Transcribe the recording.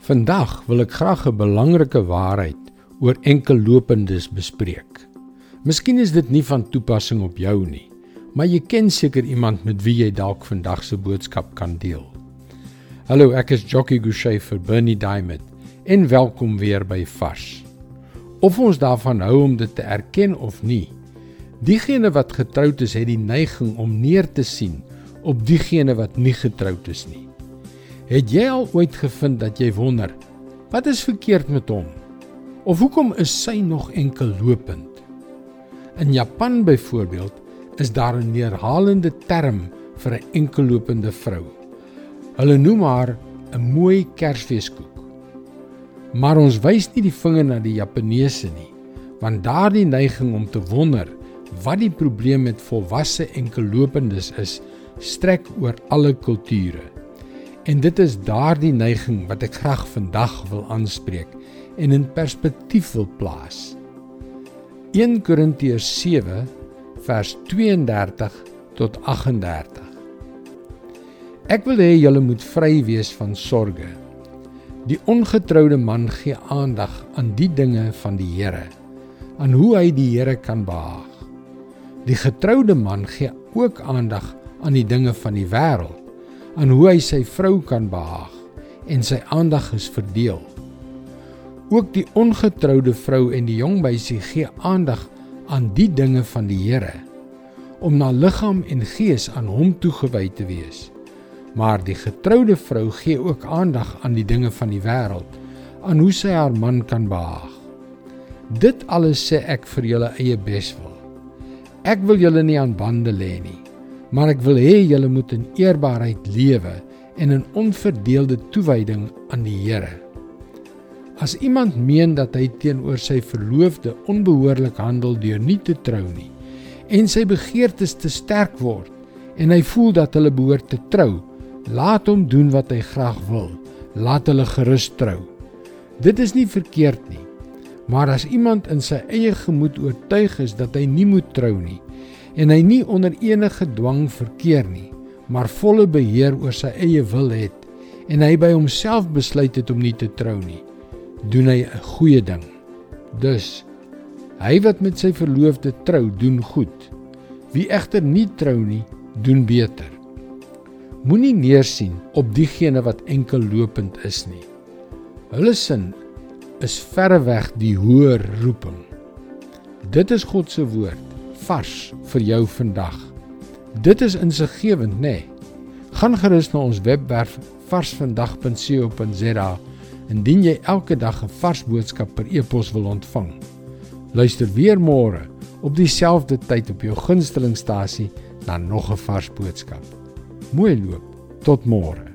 Vandag wil ek graag 'n belangrike waarheid oor enkellopendes bespreek. Miskien is dit nie van toepassing op jou nie, maar jy ken seker iemand met wie jy dalk vandag se boodskap kan deel. Hallo, ek is Jockey Gouchee vir Bernie Diamond en welkom weer by Vars. Of ons daarvan hou om dit te erken of nie, diegene wat getroud is, het die neiging om neer te sien op diegene wat nie getroud is nie. Het jy al ooit gevind dat jy wonder wat is verkeerd met hom? Of hoekom is sy nog enkel lopend? In Japan byvoorbeeld is daar 'n neerhalende term vir 'n enkellopende vrou. Hulle noem haar 'n mooi Kersfeeskoek. Maar ons wys nie die vinger na die Japaneese nie, want daardie neiging om te wonder wat die probleem met volwasse enkellopendes is, strek oor alle kulture. En dit is daardie neiging wat ek graag vandag wil aanspreek en in perspektief wil plaas. 1 Korintiërs 7 vers 32 tot 38. Ek wil hê julle moet vry wees van sorge. Die ongetroude man gee aandag aan die dinge van die Here, aan hoe hy die Here kan behaag. Die getroude man gee ook aandag aan die dinge van die wêreld aan hoe hy sy vrou kan behaag en sy aandag is verdeel. Ook die ongetroude vrou en die jong meisie gee aandag aan die dinge van die Here om na liggaam en gees aan hom toegewy te wees. Maar die getroude vrou gee ook aandag aan die dinge van die wêreld, aan hoe sy haar man kan behaag. Dit alles sê ek vir julle eie beswil. Ek wil julle nie aan bande lê nie maar ek wil hê julle moet in eerbaarheid lewe en in onverdeelde toewyding aan die Here. As iemand meen dat hy teenoor sy verloofde onbehoorlik handel deur nie te trou nie en sy begeertes te sterk word en hy voel dat hulle behoort te trou, laat hom doen wat hy graag wil. Laat hulle gerus trou. Dit is nie verkeerd nie. Maar as iemand in sy eie gemoed oortuig is dat hy nie moet trou nie, en hy nie onder enige dwang verkeer nie, maar volle beheer oor sy eie wil het en hy by homself besluit het om nie te trou nie, doen hy 'n goeie ding. Dus hy wat met sy verloofde trou, doen goed. Wie egter nie trou nie, doen beter. Moenie neersien op diegene wat enkel lopend is nie. Hulle sin is verreweg die hoër roeping. Dit is God se woord vars vir jou vandag. Dit is insiggewend, nê? Nee. Gaan gerus na ons webwerf varsvandag.co.za indien jy elke dag 'n vars boodskap per e-pos wil ontvang. Luister weer môre op dieselfde tyd op jou gunstelingstasie na nog 'n vars boodskap. Mooi loop. Tot môre.